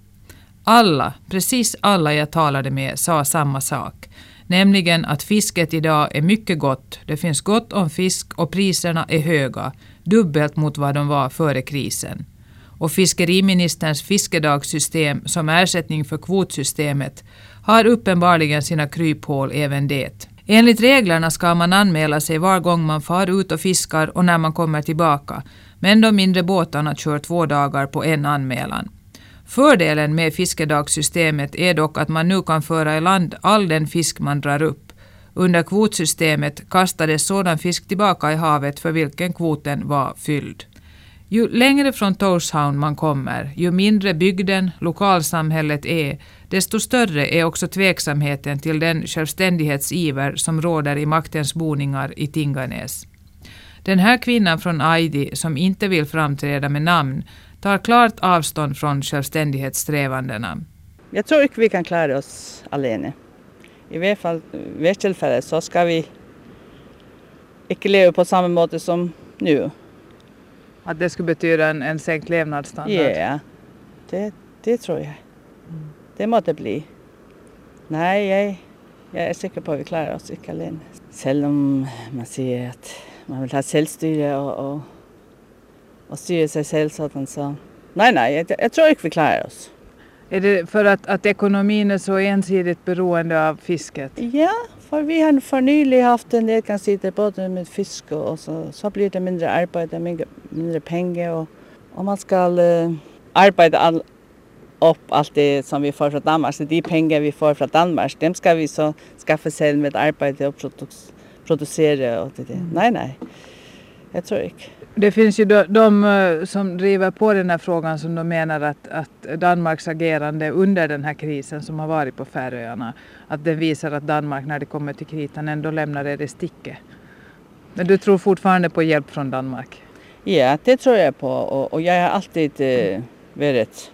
Alla, precis alla jag talade med sa samma sak, nämligen att fisket idag är mycket gott, det finns gott om fisk och priserna är höga, dubbelt mot vad de var före krisen. Och fiskeriministerns fiskedagssystem som ersättning för kvotsystemet har uppenbarligen sina kryphål även det. Enligt reglerna ska man anmäla sig var gång man far ut och fiskar och när man kommer tillbaka, men de mindre båtarna kör två dagar på en anmälan. Fördelen med fiskedagssystemet är dock att man nu kan föra i land all den fisk man drar upp. Under kvotsystemet kastades sådan fisk tillbaka i havet för vilken kvoten var fylld. Ju längre från Torshavn man kommer, ju mindre bygden, lokalsamhället är, desto större är också tveksamheten till den självständighetsiver som råder i maktens boningar i Tinganäs. Den här kvinnan från Aidi som inte vill framträda med namn tar klart avstånd från självständighetssträvandena.
Jag tror inte vi kan klara oss alene. I hvert fall ved et tilfelle så skal vi ikke leve på samme måte som nu.
Att det skulle betyda en, en sänkt levnadsstandard?
Ja, det, det tror jag. Det måste bli. Nej, jag, jag är säker på att vi klarar oss inte alene. Selv om man säger att man vill ha selvstyre och, och, och styra sig själv sådan så... Nej, nej, jag, jag tror inte vi klarar oss.
Är det för att, att ekonomin är så ensidigt beroende av fisket?
Ja, för vi har för nylig haft en nedgångstider både med fisk och, så, så blir det mindre arbete, mindre, mindre pengar och, och man ska uh, arbeta all, upp allt det som vi får från Danmark. Så de pengar vi får från Danmark, dem ska vi så skaffa sig med arbete och produ producera och det, det. Mm. Nej, nej. Jag tror inte.
Det finns ju de, de, eh, som driver på den här frågan som de menar att, att Danmarks agerande under den här krisen som har varit på Färöarna, att det visar att Danmark när det kommer till kritan ändå lämnar er i sticket. Men du tror fortfarande på hjälp från Danmark?
Ja, det tror jag på och, och jag har alltid uh, varit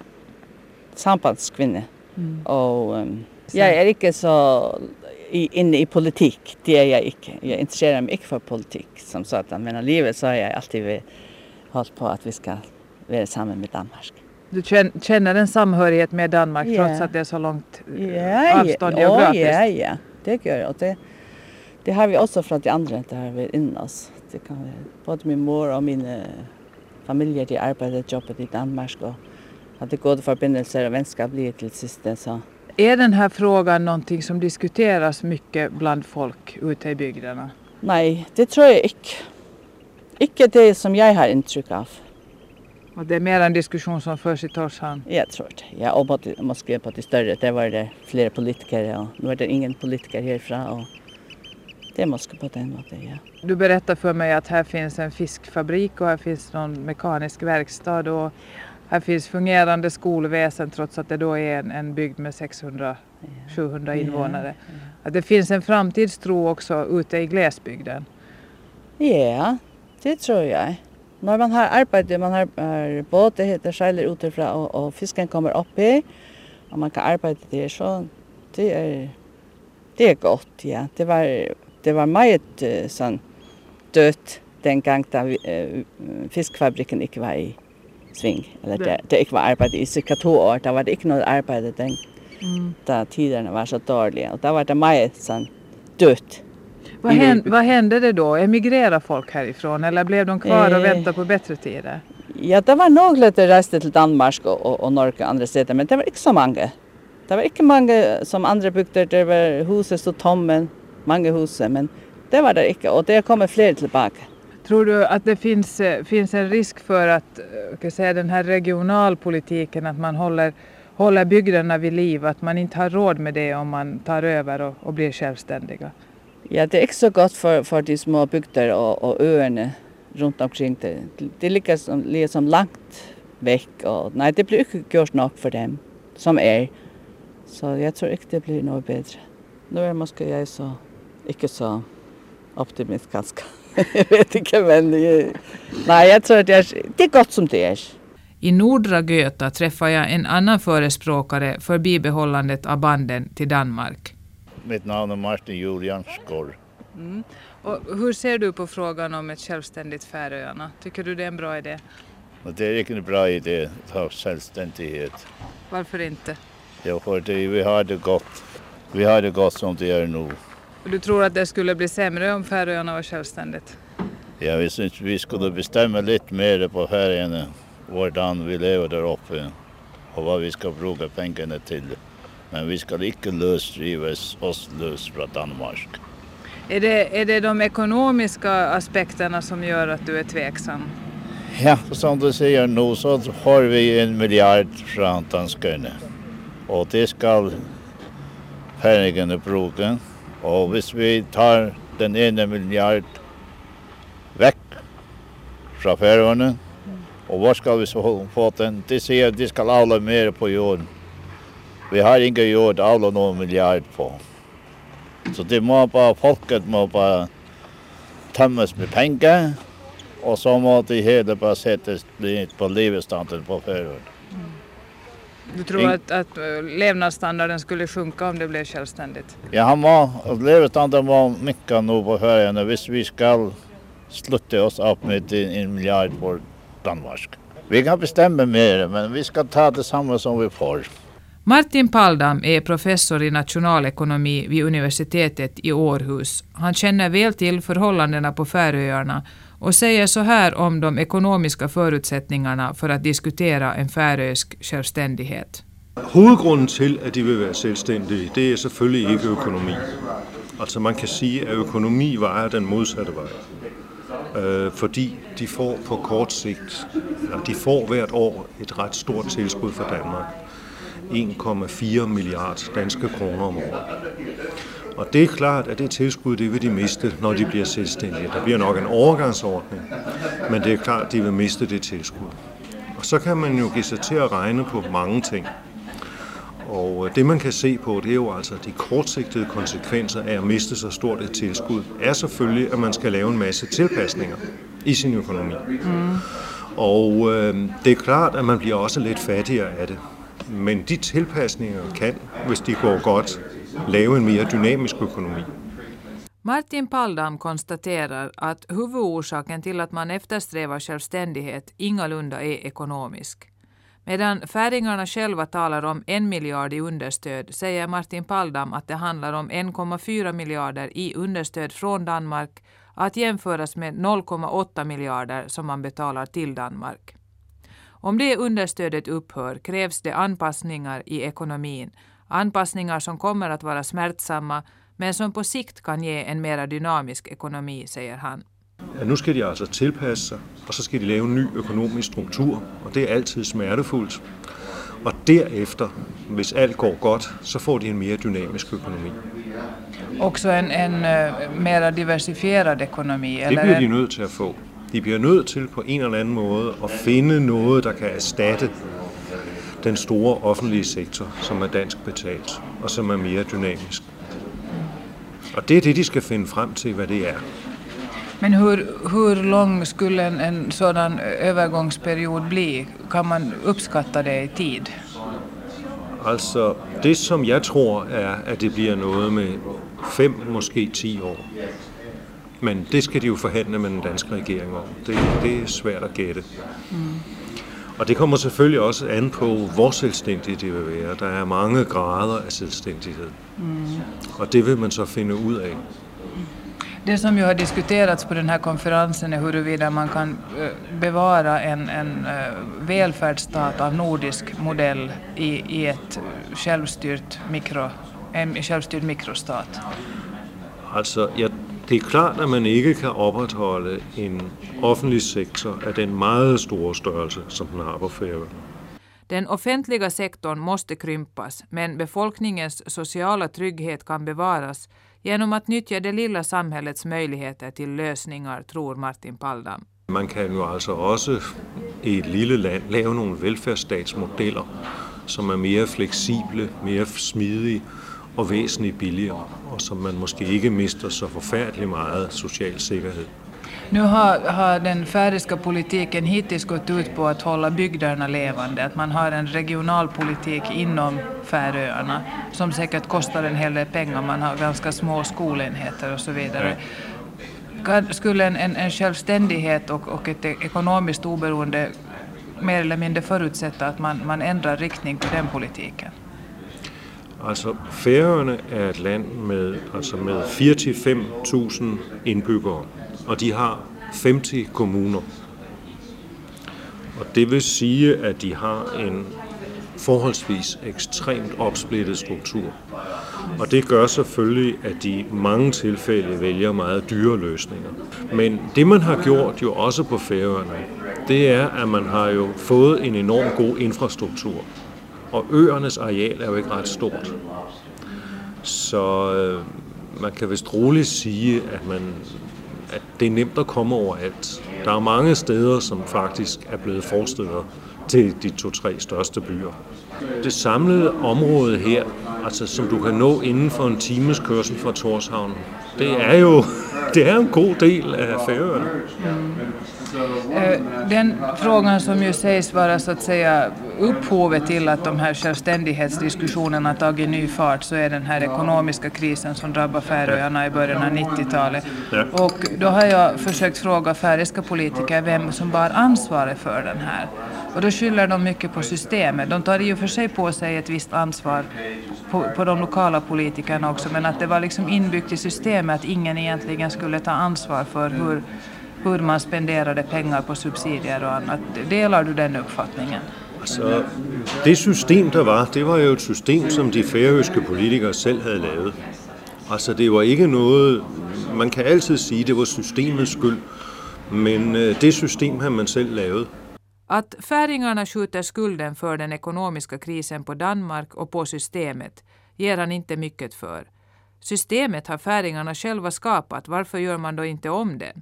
sambandskvinna. Mm. Och um, jag är inte så i, inne i politik, det är jag inte. Jag intresserar mig inte för politik som sådan, men livet så har jag alltid hållit på att vi ska vara samman med Danmark.
Du känner en samhörighet med Danmark
yeah.
trots att det är så långt
yeah,
avstånd
yeah.
geografiskt?
Ja, ja, det gör jag. Och det, det har vi också från de andra, det har vi innan oss. Det kan vara, både min mor och min uh, familj, de arbetade jobbet i Danmark och hade goda förbindelser och vänskap blir till sist. Så
Är den här frågan någonting som diskuteras mycket bland folk ute i bygderna?
Nej, det tror jag inte. Ikke det som jag har intryck av.
Och det är mer en diskussion som förs i Torshavn?
Jag tror det. Ja, och måske på de större, där var det flera politiker och nu är det ingen politiker härifrån. Och det är måske på den måten, ja.
Du berättade för mig att här finns en fiskfabrik och här finns någon mekanisk verkstad och här finns fungerande skolväsen trots att det då är en, en bygd med 600-700 invånare. Ja. Att det finns en framtidstro också ute i glesbygden.
Ja, det tror jag. När man har arbete, man har, har båt, heter skärler utifrån och, och fisken kommer upp i och man kan arbeta där så det är, det är gott, ja. Det var, det var uh, sån dött den gång då uh, fiskfabriken inte var i sving. Eller det, det inte var arbete i cirka två år. Det var det inte något arbete den mm. då tiderna var så dåliga. Och då var det sån dött.
Vad hände, vad hände det då? Emigrerade folk härifrån eller blev de kvar och väntade på bättre tider?
Ja, det var några som reste till Danmark och, och, och Norge och andra städer, men det var inte så många. Det var inte många som andra bygder, det var huset stod tommen, många hus, men det var det inte och det kommer fler tillbaka.
Tror du att det finns, eh, finns en risk för att eh, kan säga, den här regionalpolitiken, att man håller, håller bygderna vid liv, att man inte har råd med det om man tar över och, och blir självständiga?
Ja, det är inte så gott för, för de små bygder och, och öarna runt omkring det. Det ligger som, liksom långt väck och nej, det blir inte gjort nog för dem som är. Så jag tror inte det blir något bättre. Nu är måske jag så, inte så optimist. [laughs] jag vet inte, men jag, nej, jag tror att det är, det är gott som det är.
I Nordra Göta träffar jag en annan förespråkare för bibehållandet av banden till Danmark.
Mitt namn är Martin Julian Skor.
Mm. Och hur ser du på frågan om ett självständigt Färöarna? Tycker du det är en bra idé?
Det är inte en bra idé att ha självständighet.
Varför inte?
Ja, för det, vi har det gott. Vi har det gott som det är nu.
Och du tror att det skulle bli sämre om Färöarna var självständigt?
Ja, vi syns vi skulle bestämma lite mer på Färöarna, hurdan vi lever där uppe och vad vi ska bruka pengarna till. Men vi ska inte lösdriva oss lös från Danmark.
Är det, är det de ekonomiska aspekterna som gör att du är tveksam?
Ja, som du säger nu så har vi en miljard från danskarna. Och det ska färgen bruka. Og hvis vi tar den ene milliard vekk fra færøyene, og hvor skal vi så få den? De sier de skal avle mer på jorden. Vi har ingen jord avle noen milliard på. Så det må bare, folket må bare tømmes med penger, og så må de hele bare settes på livestanden på færøyene.
Du tror att, att levnadsstandarden skulle sjunka om det blev självständigt?
Ja, han må, levnadsstandarden må mycket nu på förhåll hvis vi ska sluta oss upp med en miljard på Danmark. Vi kan bestämma mer, men vi ska ta det samma som vi får.
Martin Paldam är professor i nationalekonomi vid universitetet i Århus. Han känner väl till förhållandena på Färöarna och säger så här om de ekonomiska förutsättningarna för att diskutera en färöisk självständighet.
Huvudgrunden till att de vill vara självständiga det är såklart inte ekonomi. Alltså man kan säga att ekonomi var den motsatta vägen. Uh, øh, fordi de får på kort sikt, de får hvert år ett rätt stort tillskott från Danmark. 1,4 miljarder danska kronor om året. Og det er klart, at det tilskud, det vil de miste, når de bliver selvstændige. Der bliver nok en overgangsordning, men det er klart, at de vil miste det tilskud. Og så kan man jo give sig til at regne på mange ting. Og det man kan se på, det er jo altså de kortsigtede konsekvenser af at miste så stort et tilskud, er selvfølgelig, at man skal lave en masse tilpasninger i sin økonomi. Mm. Og øh, det er klart, at man bliver også lidt fattigere af det. Men de tilpasninger kan, hvis de går godt, lave en mer dynamisk ekonomi.
Martin Paldam konstaterar att huvudorsaken till att man eftersträvar självständighet ingalunda är ekonomisk. Medan färingarna själva talar om en miljard i understöd säger Martin Paldam att det handlar om 1,4 miljarder i understöd från Danmark att jämföras med 0,8 miljarder som man betalar till Danmark. Om det understödet upphör krävs det anpassningar i ekonomin, Anpassningar som kommer att vara smärtsamma men som på sikt kan ge en mer dynamisk ekonomi, säger han.
Ja, nu ska de alltså tilpasse sig, och så ska de lave en ny økonomisk struktur, og det er altid smertefuldt. Og derefter, hvis alt går godt, så får de en mere dynamisk økonomi.
Också en, en uh, mer diversifierad ekonomi?
Det bliver de nødt til at få. De bliver nødt til på en eller anden måde at finde noget, der kan erstatte den store offentlige sektor, som er dansk betalt, og som er mere dynamisk. Og det er det, de skal finde frem til, hvad det er.
Men hur, hur lång skulle en, en sådan övergångsperiod bli? Kan man uppskatta det i tid?
Altså, det som jeg tror er, at det bliver noget med fem, måske 10 år. Men det skal de jo forhandle med den danske regering om. Det, det er svært at gætte. Mm. Og det kommer selvfølgelig også an på, hvor selvstændigt det vil være. Der er mange grader af selvstændighed. Mm. Og det vil man så finde ud af.
Det som ju har diskuterats på den här konferensen är huruvida man kan eh, bevara en, en eh, välfärdsstat av nordisk modell i, i ett självstyrt mikro, en självstyrd mikrostat.
Altså, ja, det er klart, at man ikke kan opretholde en offentlig sektor af den meget store størrelse, som den har på Færøerne.
Den offentliga sektorn måste krympas, men befolkningens sociala trygghet kan bevaras genom att nyttja det lilla samhällets möjligheter till lösningar, tror Martin Paldam.
Man kan jo altså også i et lille land lave nogle velfærdsstatsmodeller, som er mere fleksible, mere smidige og væsentligt billigere, og som man måske ikke mister så forfærdeligt meget social sikkerhed.
Nu har, har den färöiska politiken hittills gått ut på att hålla bygderna levande, att man har en regional politik inom Färöarna som säkert kostar en hel del pengar, man har ganska små skolenheter och så vidare. Skulle en, en, en självständighet och, och ett ekonomiskt oberoende mer eller mindre förutsätta att man, man ändrar riktning på den politiken?
Altså, Færøerne er et land med, altså med 4-5.000 indbyggere og de har 50 kommuner. Og det vil sige, at de har en forholdsvis ekstremt opsplittet struktur. Og det gør selvfølgelig, at de i mange tilfælde vælger meget dyre løsninger. Men det man har gjort jo også på Færøerne, det er, at man har jo fået en enorm god infrastruktur. Og øernes areal er jo ikke ret stort. Så øh, man kan vist roligt sige, at man at det er nemt at komme overalt. Der er mange steder, som faktisk er blevet forsteder til de to-tre største byer. Det samlede område her, altså som du kan nå inden for en times kørsel fra Torshavn, det er jo [laughs] det er en god del af Færøerne. Mm.
Eh, den frågan som ju sägs vara så att säga upphovet till att de här självständighetsdiskussionerna tagit ny fart så är den här ekonomiska krisen som drabbar Färöarna i början av 90-talet. Och då har jag försökt fråga färöiska politiker vem som bar ansvaret för den här. Och då skyller de mycket på systemet. De tar i och för sig på sig ett visst ansvar på, på de lokala politikerna också men att det var liksom inbyggt i systemet att ingen egentligen skulle ta ansvar för hur hur man spenderade pengar på subsidier och annat. Delar du den uppfattningen?
Altså, det system, der var, det var jo et system, som de færøske politikere selv havde lavet. Altså, det var ikke noget, man kan altid sige, det var systemets skyld, men øh, det system har man selv lavet.
Att färingarna skjuter skulden för den ekonomiska krisen på Danmark och på systemet ger han inte mycket för. Systemet har färingarna själva skapat, varför gör man då inte om det?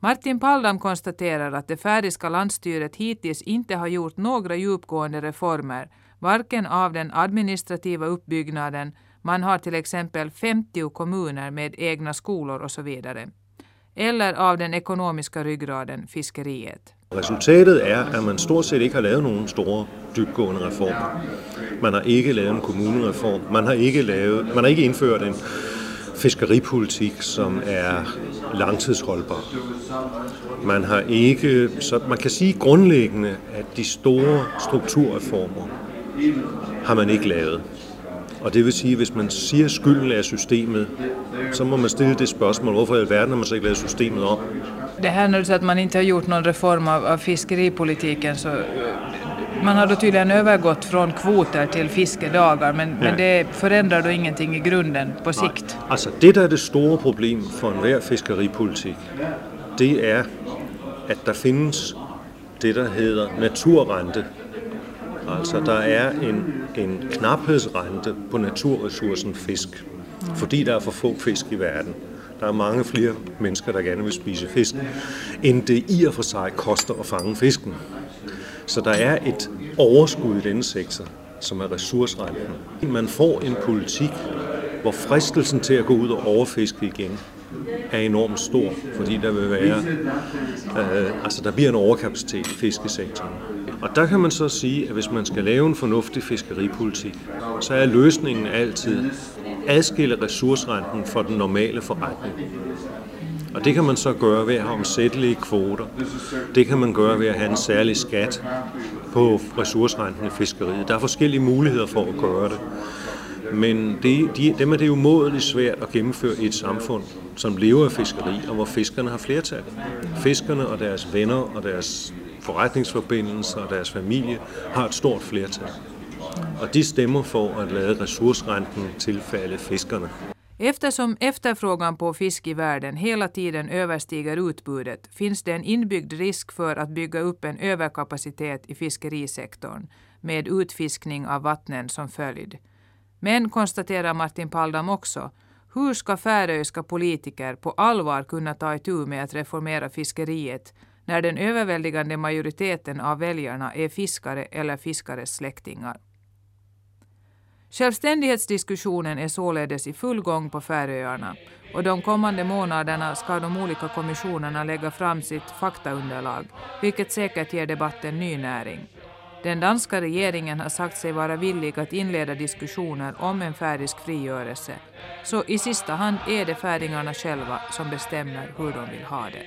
Martin Paldam konstaterar att det färdiska landstyret hittills inte har gjort några djupgående reformer, varken av den administrativa uppbyggnaden, man har till exempel 50 kommuner med egna skolor och så vidare, eller av den ekonomiska ryggraden, fiskeriet.
Resultatet är att man stort sett inte har lavet några stora, djupgående reformer. Man har inte lavet en kommunreform, Man har inte lavet, man har inte infört en fiskeripolitik, som er langtidsholdbar. Man har ikke, så man kan sige grundlæggende, at de store strukturreformer har man ikke lavet. Og det vil sige, at hvis man siger, at skylden er systemet, så må man stille det spørgsmål, hvorfor i alverden har man så ikke lavet systemet om?
Det här när du att man inte har gjort någon reform av, av fiskeripolitiken så man har då tydligen övergått från kvoter till fiskedagar men, men det förändrar då ingenting i grunden på sikt.
Nej. Altså det der er det store problem for enhver fiskeripolitik, det er at der findes det der hedder naturrente. Altså der er en, en knaphedsrente på naturressourcen fisk, fordi der er for få fisk i verden. Der er mange flere mennesker, der gerne vil spise fisk, end det i og for sig koster at fange fisken. Så der er et overskud i denne sektor, som er ressourcerenten. Man får en politik, hvor fristelsen til at gå ud og overfiske igen er enormt stor, fordi der vil være, øh, altså der bliver en overkapacitet i fiskesektoren. Og der kan man så sige, at hvis man skal lave en fornuftig fiskeripolitik, så er løsningen altid adskille ressourcerenten fra den normale forretning. Og det kan man så gøre ved at have omsættelige kvoter. Det kan man gøre ved at have en særlig skat på ressourcerenten i fiskeriet. Der er forskellige muligheder for at gøre det. Men det, de, dem er det umådeligt svært at gennemføre i et samfund, som lever af fiskeri, og hvor fiskerne har flertal. Fiskerne og deres venner og deres forretningsforbindelser og deres familie har et stort flertal. Och de stämmer för att lade ressourcerenten tilfalde fiskarna.
Eftersom efterfrågan på fisk i världen hela tiden överstiger utbudet finns det en inbyggd risk för att bygga upp en överkapacitet i fiskerisektorn med utfiskning av vattnen som följd. Men, konstaterar Martin Paldam också, hur ska färöiska politiker på allvar kunna ta itu med att reformera fiskeriet när den överväldigande majoriteten av väljarna är fiskare eller fiskares släktingar? Självständighetsdiskussionen är således i full gång på Färöarna och de kommande månaderna ska de olika kommissionerna lägga fram sitt faktaunderlag, vilket säkert ger debatten ny näring. Den danska regeringen har sagt sig vara villig att inleda diskussioner om en färdisk frigörelse, så i sista hand är det färingarna själva som bestämmer hur de vill ha det.